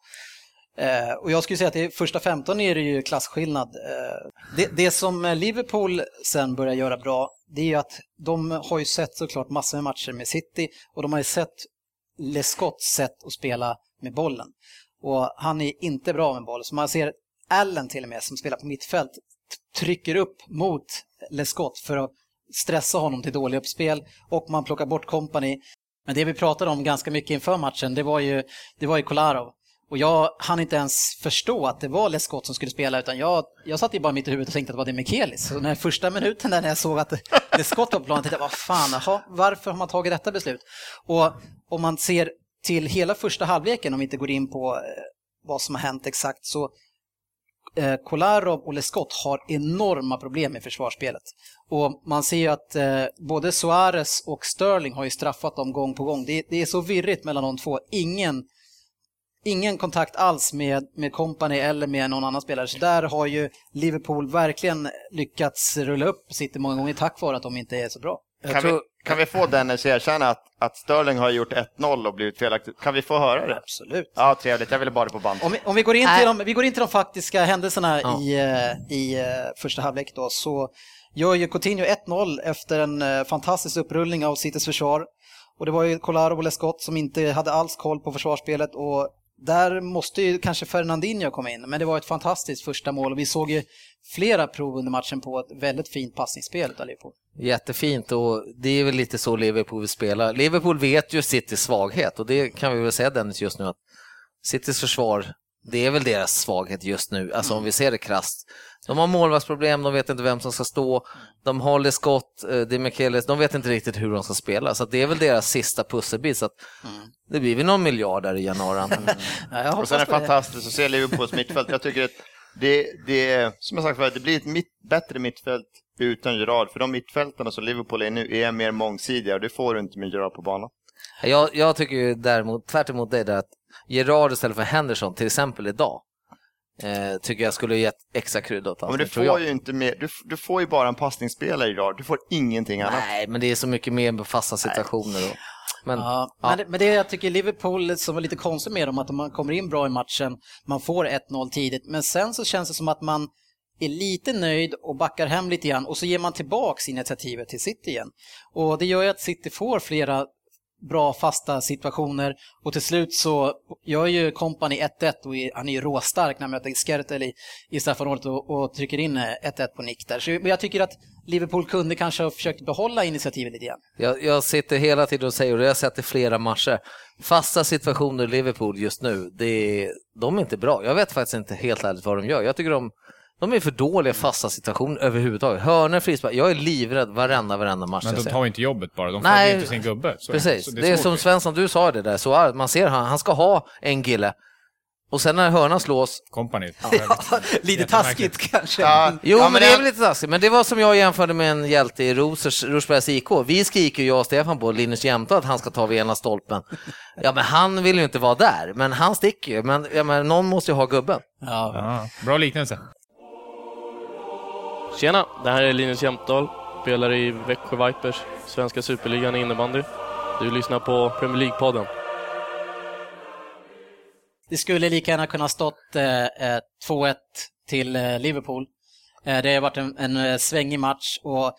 Eh, och jag skulle säga att i första 15 är det ju klasskillnad. Eh, det, det som Liverpool sen börjar göra bra det är ju att de har ju sett såklart massor med matcher med City och de har ju sett Lescotts sätt att spela med bollen. Och han är inte bra med boll. Så man ser Allen till och med som spelar på mittfält trycker upp mot Lescott för att stressa honom till dålig uppspel och man plockar bort Company. Men det vi pratade om ganska mycket inför matchen det var ju, det var ju Kolarov. Och jag hann inte ens förstå att det var Lescott som skulle spela utan jag, jag satt ju bara mitt i huvudet och tänkte att det var det Mikelis. Så den här första minuten där när jag såg att <laughs> Lescott var på planen tänkte jag, vad fan, aha, varför har man tagit detta beslut? Och om man ser till hela första halvleken, om vi inte går in på eh, vad som har hänt exakt, så eh, Kolarov och Lescott har enorma problem i försvarsspelet. Och man ser ju att eh, både Suarez och Sterling har ju straffat dem gång på gång. Det, det är så virrigt mellan de två. Ingen, ingen kontakt alls med, med Company eller med någon annan spelare. Så där har ju Liverpool verkligen lyckats rulla upp City många gånger tack vare att de inte är så bra. Kan, tror, vi, kan vi få Dennis erkänna att, att Sterling har gjort 1-0 och blivit felaktigt? Kan vi få höra det? Absolut. Ja, trevligt. Jag ville bara det på band. Om vi, om vi, går in till de, vi går in till de faktiska händelserna Ja. i, eh, i eh, första halvlek då, så gör ju Coutinho 1-0 efter en eh, fantastisk upprullning av Citys försvar. Och det var ju Colaro och Lescott som inte hade alls koll på försvarsspelet och där måste ju kanske Fernandinho komma in, men det var ett fantastiskt första mål och vi såg ju flera prov under matchen på ett väldigt fint passningsspel av Liverpool. Jättefint och det är väl lite så Liverpool vill spela. Liverpool vet ju Citys svaghet och det kan vi väl säga Dennis just nu att Citys försvar, det är väl deras svaghet just nu, alltså om vi ser det krasst. De har målvaktsproblem, de vet inte vem som ska stå, de har Lescott, eh, Di Michelis, de vet inte riktigt hur de ska spela, så att det är väl deras sista pusselbit. Så att det blir väl någon miljard där i januari. <laughs> Ja, jag Och sen är det det. fantastiskt att se Liverpools mittfält. Jag tycker att det, det är, som jag sagt förut, det blir ett mitt, bättre mittfält utan Gerard. För de mittfältarna som Liverpool är nu är mer mångsidiga och det får du inte med Gerard på banan. Jag, jag tycker ju däremot, tvärt emot dig, där att Gerard istället för Henderson, till exempel idag, eh, tycker jag skulle gett extra krydda åt Men du får jag. ju inte mer, du, du får ju bara en passningsspelare Gerard. Du får ingenting annat. Nej, men det är så mycket mer med fasta situationer. Och, men, Ja, ja. Men, det, men det jag tycker Liverpool som var lite konstigt med dem, att man kommer in bra i matchen, man får 1-0 tidigt, men sen så känns det som att man är lite nöjd och backar hem lite grann och så ger man tillbaks initiativet till City igen. Och det gör ju att City får flera bra fasta situationer och till slut så gör ju Company 1-1 och är- han är ju råstark när han möter Skertel i, i straffområdet och, och trycker in eh, 1-1 på nick där. Så men jag tycker att Liverpool kunde kanske ha försökt behålla initiativet lite grann. jag, jag sitter hela tiden och säger, och det har jag sett i flera matcher, fasta situationer i Liverpool just nu, det de är inte bra. Jag vet faktiskt inte helt ärligt vad de gör. Jag tycker de, de är för dåliga fasta situationer överhuvudtaget. Hörnor, frispark, jag är livrädd varenda, varenda match Men jag de ser. tar ju inte jobbet bara, de Nej, följer inte sin gubbe. Så, Precis, så det är, svårt som ju. Svensson, du sa det där, så är- man ser han, han ska ha en kille och sen när hörnan slås, Company. <laughs> lite taskigt kanske. Ja, Jo, ja, men, det är väl lite taskigt. Men det var som jag jämförde med en hjälte i Rosers, Rosbergs IK. Vi skriker ju jag och Stefan på Linus Jämte att han ska ta vid ena stolpen. Ja, men han vill ju inte vara där, men han sticker ju. Men, ja, men någon måste ju ha gubben. Ja. Ja, bra liknelse. Tjena, det här är Linus Jämtdal, spelar i Växjö Vipers, svenska superligan i innebandy. Du lyssnar på Premier League-podden. Det skulle lika gärna kunna stått eh, eh, 2-1 till eh, Liverpool. Eh, det har varit en, en eh, svängig match och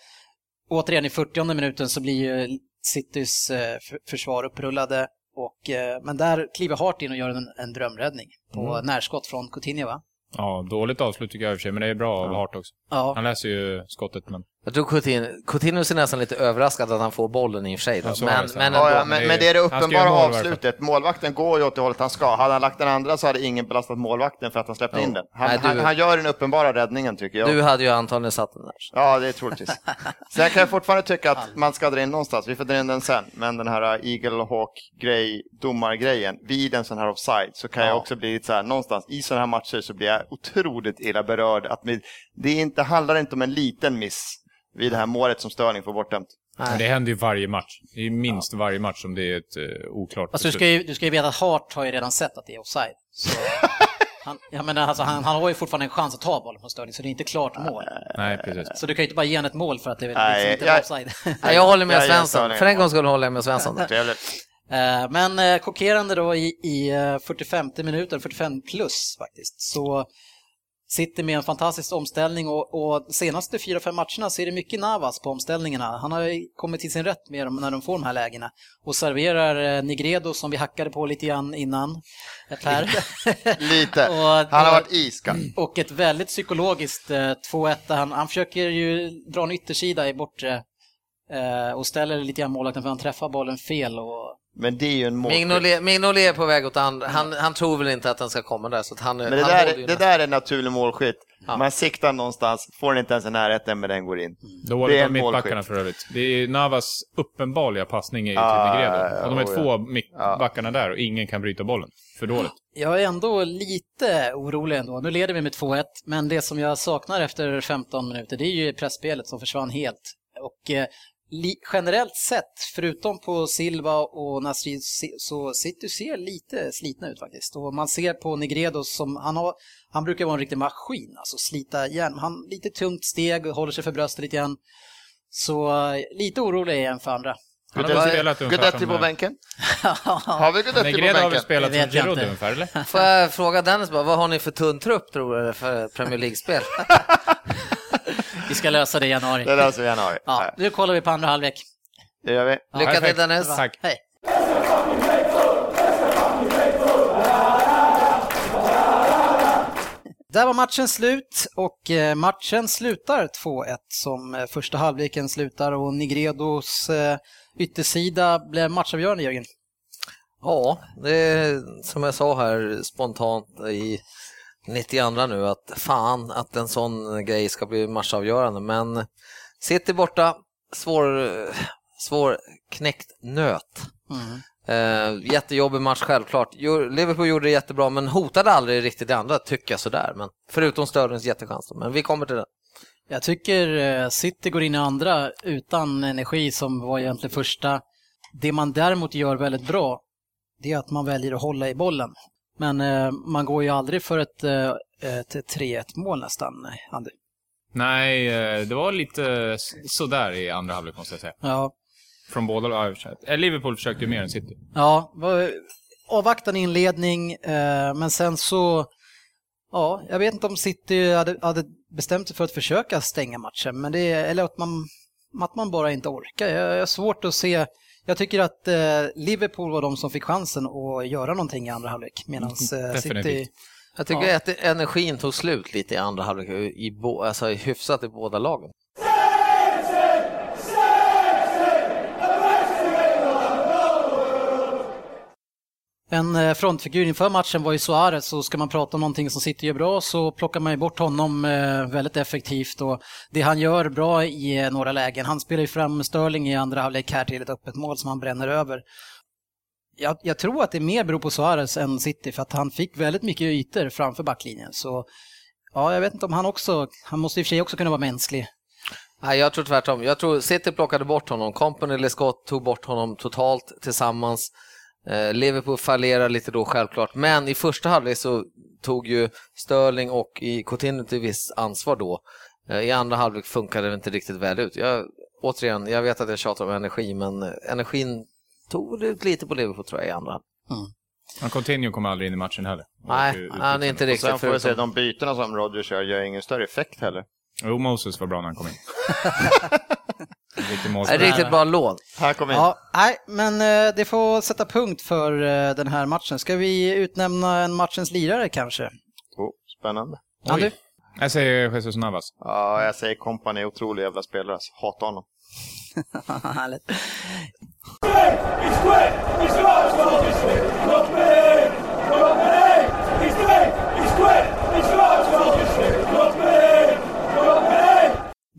återigen i 40 minuten så blir ju Citys eh, försvar upprullade. Och, eh, men där kliver Hart in och gör en, en drömräddning på närskott från Coutinho va? Ja, dåligt avslut tycker jag i och för sig, men det är bra av Hart också. Ja, Han läser ju skottet, men... Jag tror Coutinho, Coutinho ser nästan lite överraskad att han får bollen i och för sig. Då. Men, men Ja, ja, men, men det är det uppenbara avslutet. Målvakten går ju åt det hållet han ska. Hade han lagt den andra så hade ingen belastat målvakten för att han släppte Ja. in den. Han, Nej, du- han, han gör den uppenbara räddningen tycker jag. Du hade ju antagligen satt den där. Ja, det är troligtvis. <laughs> Sen kan jag fortfarande tycka att man ska dra in någonstans. Vi får dra in den sen. Men den här Eagle Hawk-grej, domargrejen, vid en sån här offside så kan jag också bli lite så här, någonstans i sådana här matcher så blir jag otroligt illa berörd. Att vi, det inte, handlar inte om en liten miss vid det här målet som Störning får bortdömt. Men det händer ju varje match. Det är ju minst varje match som det är ett uh, oklart alltså, du, ska ju, du ska ju veta att Hart har ju redan sett att det är offside. Så, <laughs> han, jag menar, alltså, han, han har ju fortfarande en chans att ta bollen från Störning så det är inte klart mål. Nej, precis. Så du kan ju inte bara ge honom ett mål för att det Nej, liksom inte offside. Nej, <laughs> jag håller med Svensson. För en gång skulle håller jag med Svensson. <laughs> Eh, Men eh, chockerande då i, i eh, 45 minuter, 45 plus faktiskt, så sitter med en fantastisk omställning och, och senaste 4-5 matcherna så är det mycket Navas på omställningarna. Han har kommit till sin rätt med dem när de får de här lägena och serverar eh, Nigredo som vi hackade på lite grann innan. Här. Lite. <laughs> Och- Han har varit iskall. och ett väldigt psykologiskt eh, 2-1 där han, han försöker ju dra en yttersida i bortre eh, och ställer lite grann målvakten för han träffar bollen fel och Men det är ju en målskytt. Mignolet är på väg åt andra. Han, han tror väl inte att den ska komma där. Så att han, Men det han där, det nästan. där är naturlig målskytt. Ja. Man siktar någonstans, får den inte ens i närheten men den går in. Det Dåligt är av mittbackarna för övrigt. Det är Navas uppenbarliga passning är ju Ah, till ja, Negredo. ja, Och de är oh, två mittbackarna där och ingen kan bryta bollen. För dåligt. Jag är ändå lite orolig ändå. Nu leder vi med 2-1, men det som jag saknar efter 15 minuter det är ju pressspelet som försvann helt. Och eh, generellt sett, förutom på Silva och Nasri, se- så City ser lite slitna ut faktiskt. Och man ser på Negredo som, han, har, han brukar vara en riktig maskin, alltså slita järn. Han lite tungt steg håller sig för bröstet lite grann. Så eh, lite orolig är jag för andra. Han har väl Guidetti- spelat ungefär Guidetti som... på bänken? <laughs> Har vi Guidetti på Negredo har väl bänken? spelat som Giroud ungefär, eller? Får jag fråga Dennis bara, vad har ni för tunn trupp tror du för Premier League-spel? <laughs> Vi ska lösa det i januari. Det löser vi i januari. Ja, nu kollar vi på andra halvlek. Det gör vi. Lycka till. Dennis. Tack. Hej! Där var matchen slut och eh, matchen slutar 2-1 som eh, första halvleken slutar och Nigredos eh, yttersida blev matchavgörande Jörgen. Ja, det är som jag sa här spontant i 92 nu att fan att en sån grej ska bli matchavgörande. Men City borta, svår, svår knäckt nöt. Eh, jättejobbig match självklart. Liverpool gjorde det jättebra men hotade aldrig riktigt det andra tycker jag sådär. Men, förutom Störlings jättechans. Men vi kommer till det. Jag tycker eh, City går in i andra utan energi som var egentligen första. Det man däremot gör väldigt bra, det är att man väljer att hålla i bollen. Men eh, man går ju aldrig för ett, eh, ett 3-1 mål nästan, Andy. Nej, eh, det var lite sådär i andra halvlek måste jag säga. Ja, Från båda. Eh, Liverpool försökte ju mer än City. ja avvaktande inledning, men sen så, ja, jag vet inte om City hade, hade bestämt sig för att försöka stänga matchen, men det, eller att man, att man bara inte orkar. Jag, jag har svårt att se, jag tycker att eh, Liverpool var de som fick chansen att göra någonting i andra halvlek, medan eh, City. Jag tycker Ja. att energin tog slut lite i andra halvlek, i bo, alltså hyfsat i båda lagen. En eh, frontfigur inför matchen var ju Suarez, så ska man prata om någonting som City gör bra så plockar man ju bort honom eh, väldigt effektivt och det han gör bra i eh, några lägen, han spelar ju fram Sterling i andra halvlek här till ett öppet mål som han bränner över. Jag, jag tror att det mer beror på Suarez än City för att han fick väldigt mycket ytor framför backlinjen så ja, jag vet inte om han också, han måste i och för sig också kunna vara mänsklig. Nej, jag tror tvärtom. Jag tror City plockade bort honom. Company eller Scott tog bort honom totalt tillsammans. Eh, Liverpool fallerar lite då självklart, men i första halvlek så tog ju Sterling och i Coutinho till viss ansvar då. Eh, I andra halvlek funkade det inte riktigt väl ut. Jag, återigen, jag vet att jag tjatar om energi, men energin tog ut lite på Liverpool tror jag i andra. Men Coutinho kom aldrig in i matchen heller. Nej, Och, han är inte Och riktigt sen får vi säga förutom... de bytena som Rodgers gör gör ingen större effekt heller. Jo, Moses var bra när han kom in. <laughs> Riktig Nej, målskytt. riktigt bra lån. Här kommer in. Ja, nej, men eh, det får sätta punkt för eh, den här matchen. Ska vi utnämna en matchens lirare kanske? Oh, spännande. Andy? Jag säger Jesus Navas. Ja, jag säger Company är otrolig jävla spelare. alltså. Hatar honom. Härligt.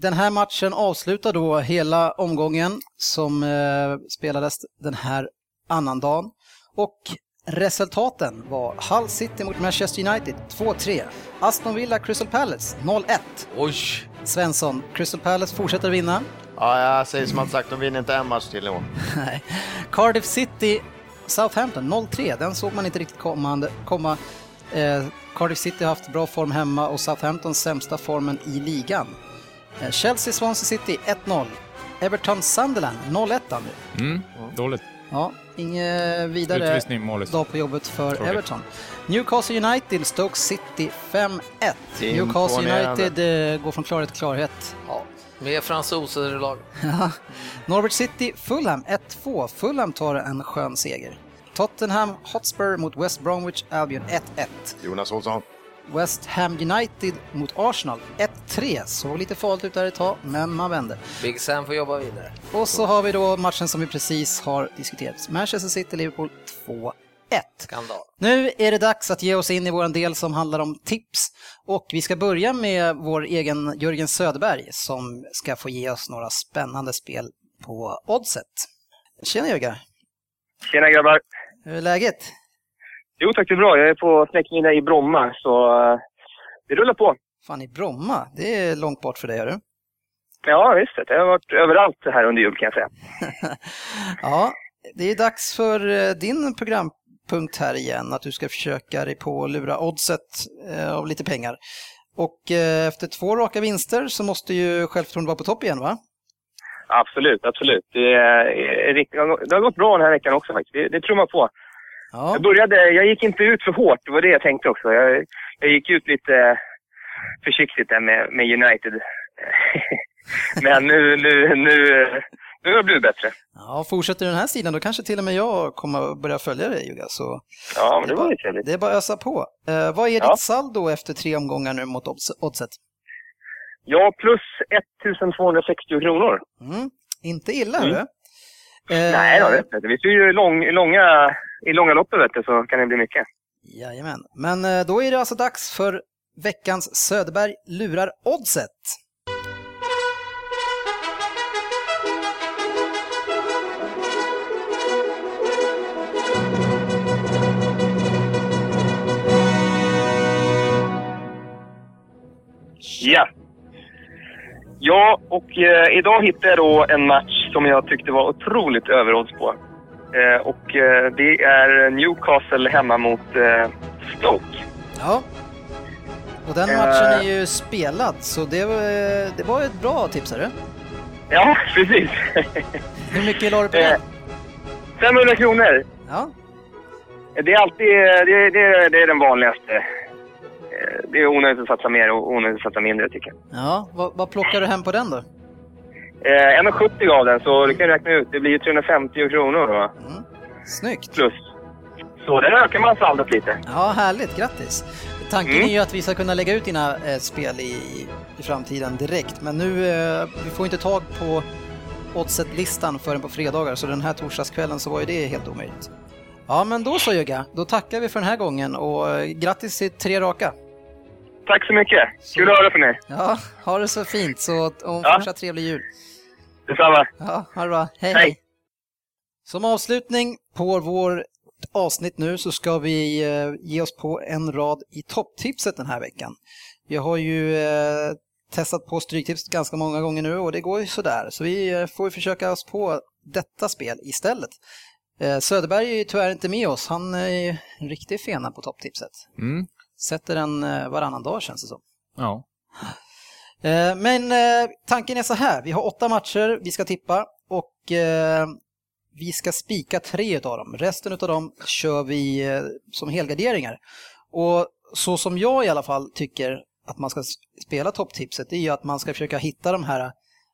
Den här matchen avslutar då hela omgången som eh, spelades den här annandagen. Och resultaten var Hull City mot Manchester United 2-3. Aston Villa Crystal Palace 0-1. Oj! Svensson, Crystal Palace fortsätter vinna. Ja, jag säger som att sagt, de vinner inte en match till i år. <laughs> Nej. Cardiff City Southampton 0-3, den såg man inte riktigt komma. komma. Eh, Cardiff City har haft bra form hemma och Southampton sämsta formen i ligan. Eh, Chelsea Swansea City 1-0. Everton Sunderland 0-1 Andy. Mm, dåligt. Ja, inget vidare dag på jobbet för Tråkigt. Everton. Newcastle United Stoke City 5-1. Newcastle. United eh, går från klarhet till klarhet. Ja, med fransoser i lag. <laughs> Norwich City, Fulham 1-2. Fulham tar en skön seger. Tottenham Hotspur mot West Bromwich Albion 1-1. Jonas Olsson. West Ham United mot Arsenal 1-3. Såg lite farligt ut där ett tag, men man vände. Big Sam får jobba vidare. Och så har vi då matchen som vi precis har diskuterat. Manchester City-Liverpool 2-1. Skandal. Nu är det dags att ge oss in i vår del som handlar om tips. Och vi ska börja med vår egen Jörgen Söderberg som ska få ge oss några spännande spel på Oddset. Tjena Jörgen! Tjena grabbar! Hur är läget? Jo tack, det är bra. Jag är på Snäckmiddag i Bromma, så eh, det rullar på. Fan i Bromma, det är långt bort för dig hörru. Ja, visst. Jag har varit överallt här under jul kan jag säga. <laughs> ja, det är dags för eh, din programpunkt här igen, att du ska försöka dig på att lura oddset eh, av lite pengar. Och eh, efter två raka vinster så måste ju självförtroendet vara på topp igen va? Absolut, absolut. Det, är, det har gått bra den här veckan också faktiskt. Det, det tror man på. Ja, Jag började, jag gick inte ut för hårt, det var det jag tänkte också. Jag, jag gick ut lite försiktigt där med, med United. <laughs> Men nu, nu, nu, nu har det blivit bättre. ja, fortsätter den här stilen då kanske till och med jag kommer att börja följa dig Jugga. Så Ja, men det är var ju trevligt. det är bara att ösa på. Eh, vad är Ja. ditt saldo efter tre omgångar nu mot odds- oddset? Ja, plus 1260 kronor. Mm. Inte illa, Mm. hörru. Eh, Nej då, vet du. Vi ser ju lång, långa, i långa loppet vet du, så kan det bli mycket. Jajamän. Men eh, då är det alltså dags för veckans Söderberg lurar oddset. Ja. Ja, och eh, idag hittade jag då en match som jag tyckte var otroligt överodds på. Eh, och eh, det är Newcastle hemma mot eh, Stoke. Ja. Och den matchen är ju spelad, så det, var- det var ett bra tips, är det? Ja, <laughs> precis. Hur mycket la du på den? 500 kronor. Ja. Det är alltid det, det, det är den vanligaste. Det är onödigt att satsa mer och onödigt att satsa mindre tycker jag. Ja, vad, vad plockar du hem på den då? Eh, 1,70 av den så du kan räkna ut. Det blir ju 350 kronor då, Mm. Snyggt. plus. Så där ökar man saldot lite. Ja, härligt. Grattis. Tanken Mm. är ju att vi ska kunna lägga ut dina eh, spel i, i framtiden direkt, men nu eh, vi får inte tag på oddset-listan förrän på fredagar, så den här torsdagskvällen så var ju det helt omöjligt. Ja, men då så Jugga, då tackar vi för den här gången och eh, grattis till tre raka. Tack så mycket. Kul att höra från er. Ja, ha det så fint så och Ja. fortsatt trevlig jul. Detsamma. Ja, ha det bra. Hej, Hej. hej. Som avslutning på vår avsnitt nu så ska vi eh, ge oss på en rad i topptipset den här veckan. Vi har ju eh, testat på Stryktips ganska många gånger nu och det går ju sådär. Så vi eh, får ju försöka oss på detta spel istället. Söderberg är ju tyvärr inte med oss. Han är ju en riktig fena på topptipset. Mm. Sätter den varannan dag känns det som. Ja. <laughs> Eh, men eh, tanken är så här, vi har åtta matcher vi ska tippa och eh, vi ska spika tre av dem. Resten av dem kör vi som helgarderingar. Och så som jag i alla fall tycker att man ska spela topptipset, det är ju att man ska försöka hitta de här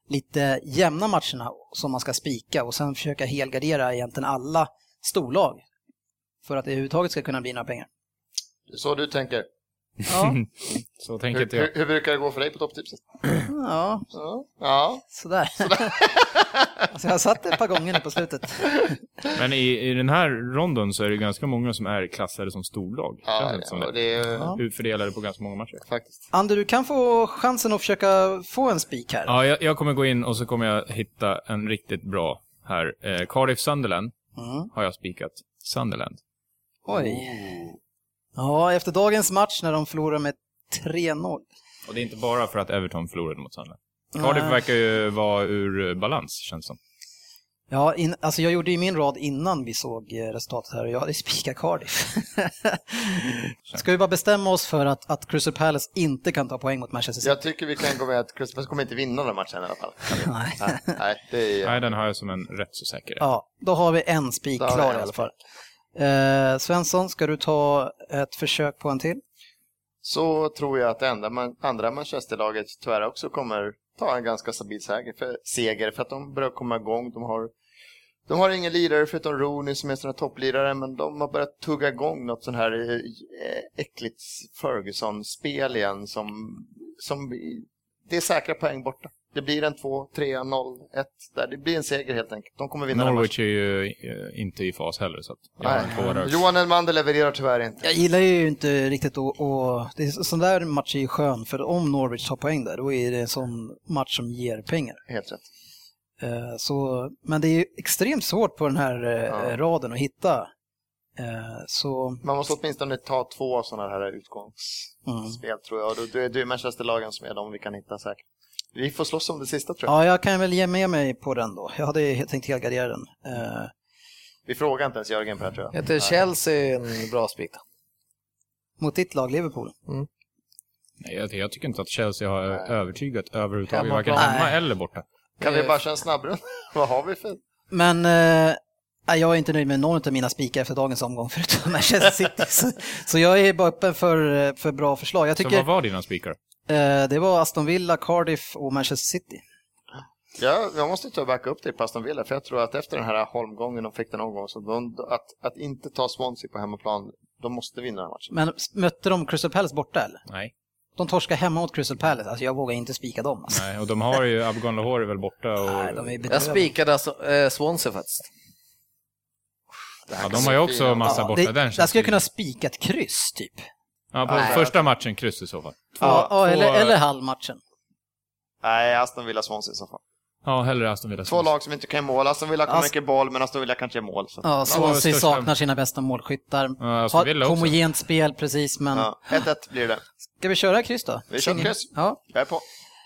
lite jämna matcherna som man ska spika och sen försöka helgardera egentligen alla storlag för att det överhuvudtaget ska kunna bli några pengar. Det är så du tänker. Ja, <laughs> Så tänker inte jag. hur, hur brukar det gå för dig på topptipset? ja Ja. ja. sådär. <laughs> alltså jag har satt det ett par gånger nu på slutet. <laughs> Men i, i den här ronden så är det ganska många som är klassade som storlag. Ja, inte som ja, det. det är Ja. Utfördelade på ganska många matcher. faktiskt. Ander, du kan få chansen att försöka få en spik här. Ja, jag, jag kommer gå in och så kommer jag hitta en riktigt bra här. Eh, Cardiff Sunderland Mm. har jag spikat. Sunderland. Oj. Ja, efter dagens match när de förlorar med 3-0. Och det är inte bara för att Everton förlorade mot Sunderland. Cardiff verkar ju vara ur balans, känns som. Ja, in, alltså jag gjorde ju min rad innan vi såg eh, resultatet här och jag hade <laughs> spikat Cardiff. Ska vi bara bestämma oss för att, att Crystal Palace inte kan ta poäng mot Manchester City? Jag tycker vi kan gå med att Crystal Palace kommer inte vinna den matchen i alla fall. Nej. Nej, nej det är... Nej, den har jag som en rätt så säker. Ja, då har vi en spik klar i alla fall. Eh, Svensson, ska du ta ett försök på en till? Så tror jag att det man, andra Manchesterlaget tyvärr också kommer ta en ganska stabil seger för, seger för att de börjar komma igång. De har, de har ingen lirare förutom Rooney som är sån topplirare men de har börjat tugga igång något sån här eh, äckligt Ferguson-spel igen som, som det är säkra poäng borta. Det blir en 2, 3, 0, 1 där. Det blir en seger helt enkelt. De kommer vinna Norwich är ju eh, inte i fas heller, så att jag har en tvåa där matchen. också. Johan Elmander levererar tyvärr inte. Jag gillar ju inte riktigt att... Och, det är, sån där match är ju skön, för om Norwich tar poäng där, då är det en sån match som ger pengar. Helt rätt. Eh, Så, men det är ju extremt svårt på den här eh, Ja. raden att hitta. Så, Man måste åtminstone ta två sådana här utgångsspel mm. tror jag. Då är det Manchesterlagen som är de vi kan hitta säkert. Vi får slåss om det sista tror jag. ja, jag kan väl ge med mig på den då. Jag hade tänkt helgardera den. Eh, Vi frågar inte ens Jörgen på det här, tror jag. Heter Chelsea en bra spik då? Mot ditt lag, Liverpool. Nej, jag, jag tycker inte att Chelsea har övertygat överhuvudtaget, Hemmaplan. varken hemma Nej. eller borta. Kan vi bara köra en snabbrunda? <laughs> Vad har vi för... Men eh, nej, jag är inte nöjd med någon av mina spikar efter dagens omgång <laughs> förutom Manchester City. så, så jag är bara öppen för, eh, för bra förslag. Jag Så tycker vad var dina spikar? Eh, det var Aston Villa, Cardiff och Manchester City. Ja, jag måste ta och backa upp dig på Aston Villa, för jag tror att efter den här Holmgången de fick den omgången, så de, att, att inte ta Swansea på hemmaplan, de måste vinna den här matchen. Men mötte de Crystal Palace borta eller? Nej. De torskar hemma mot Crystal Palace, alltså jag vågar inte spika dem. Alltså. Nej, och de har ju Abgon Lahore väl borta och... Nej, de är Jag spikade alltså, eh, Swansea faktiskt. Ja, de har ju också fint. massa Ja, borta. det, Den där skulle jag ju- kunna spika ett kryss typ. Ja, på Nej. första matchen kryss i så fall. Ja, ja, två- eller, eller halvmatchen. Nej, Aston Villa Swansea i så fall. Ja, hellre Aston Villa. Två lag som inte kan mål. Aston Villa kommer Ast- mycket boll, men Aston Villa kanske mål. Så. Ja, Swansea saknar sina bästa målskyttar. Ja, Aston Har Villa också. homogent spel precis, men Ja, 1-1 blir det. ska vi köra kryss då? Vi kör kryss. Ja, Jag är på.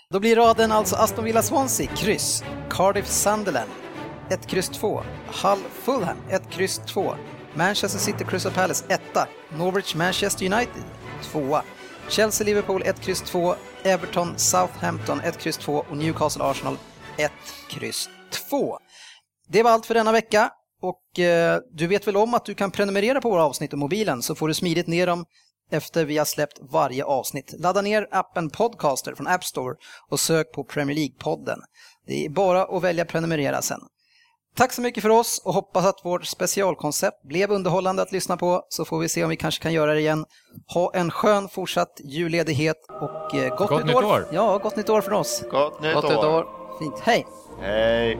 Då blir raden alltså Aston Villa Swansea, kryss. Cardiff Sunderland, 1 kryss 2. Hull Fulham, 1 kryss 2. Manchester City Crystal Palace, 1. Norwich Manchester United, 2. Chelsea Liverpool, 1X2, Everton Southampton, 1X2 Och Newcastle Arsenal, 1X2. Det var allt för denna vecka. Och eh, du vet väl om att du kan prenumerera på våra avsnitt i mobilen så får du smidigt ner dem efter vi har släppt varje avsnitt. Ladda ner appen Podcaster från App Store och sök på Premier League-podden. Det är bara att välja prenumerera sen. Tack så mycket för oss och hoppas att vårt specialkoncept blev underhållande att lyssna på så får vi se om vi kanske kan göra det igen. Ha en skön fortsatt julledighet och eh, gott, Gott nytt år. Ja, gott nytt år från oss. Gott nytt Gott år. år. Fint. Hej! Hej.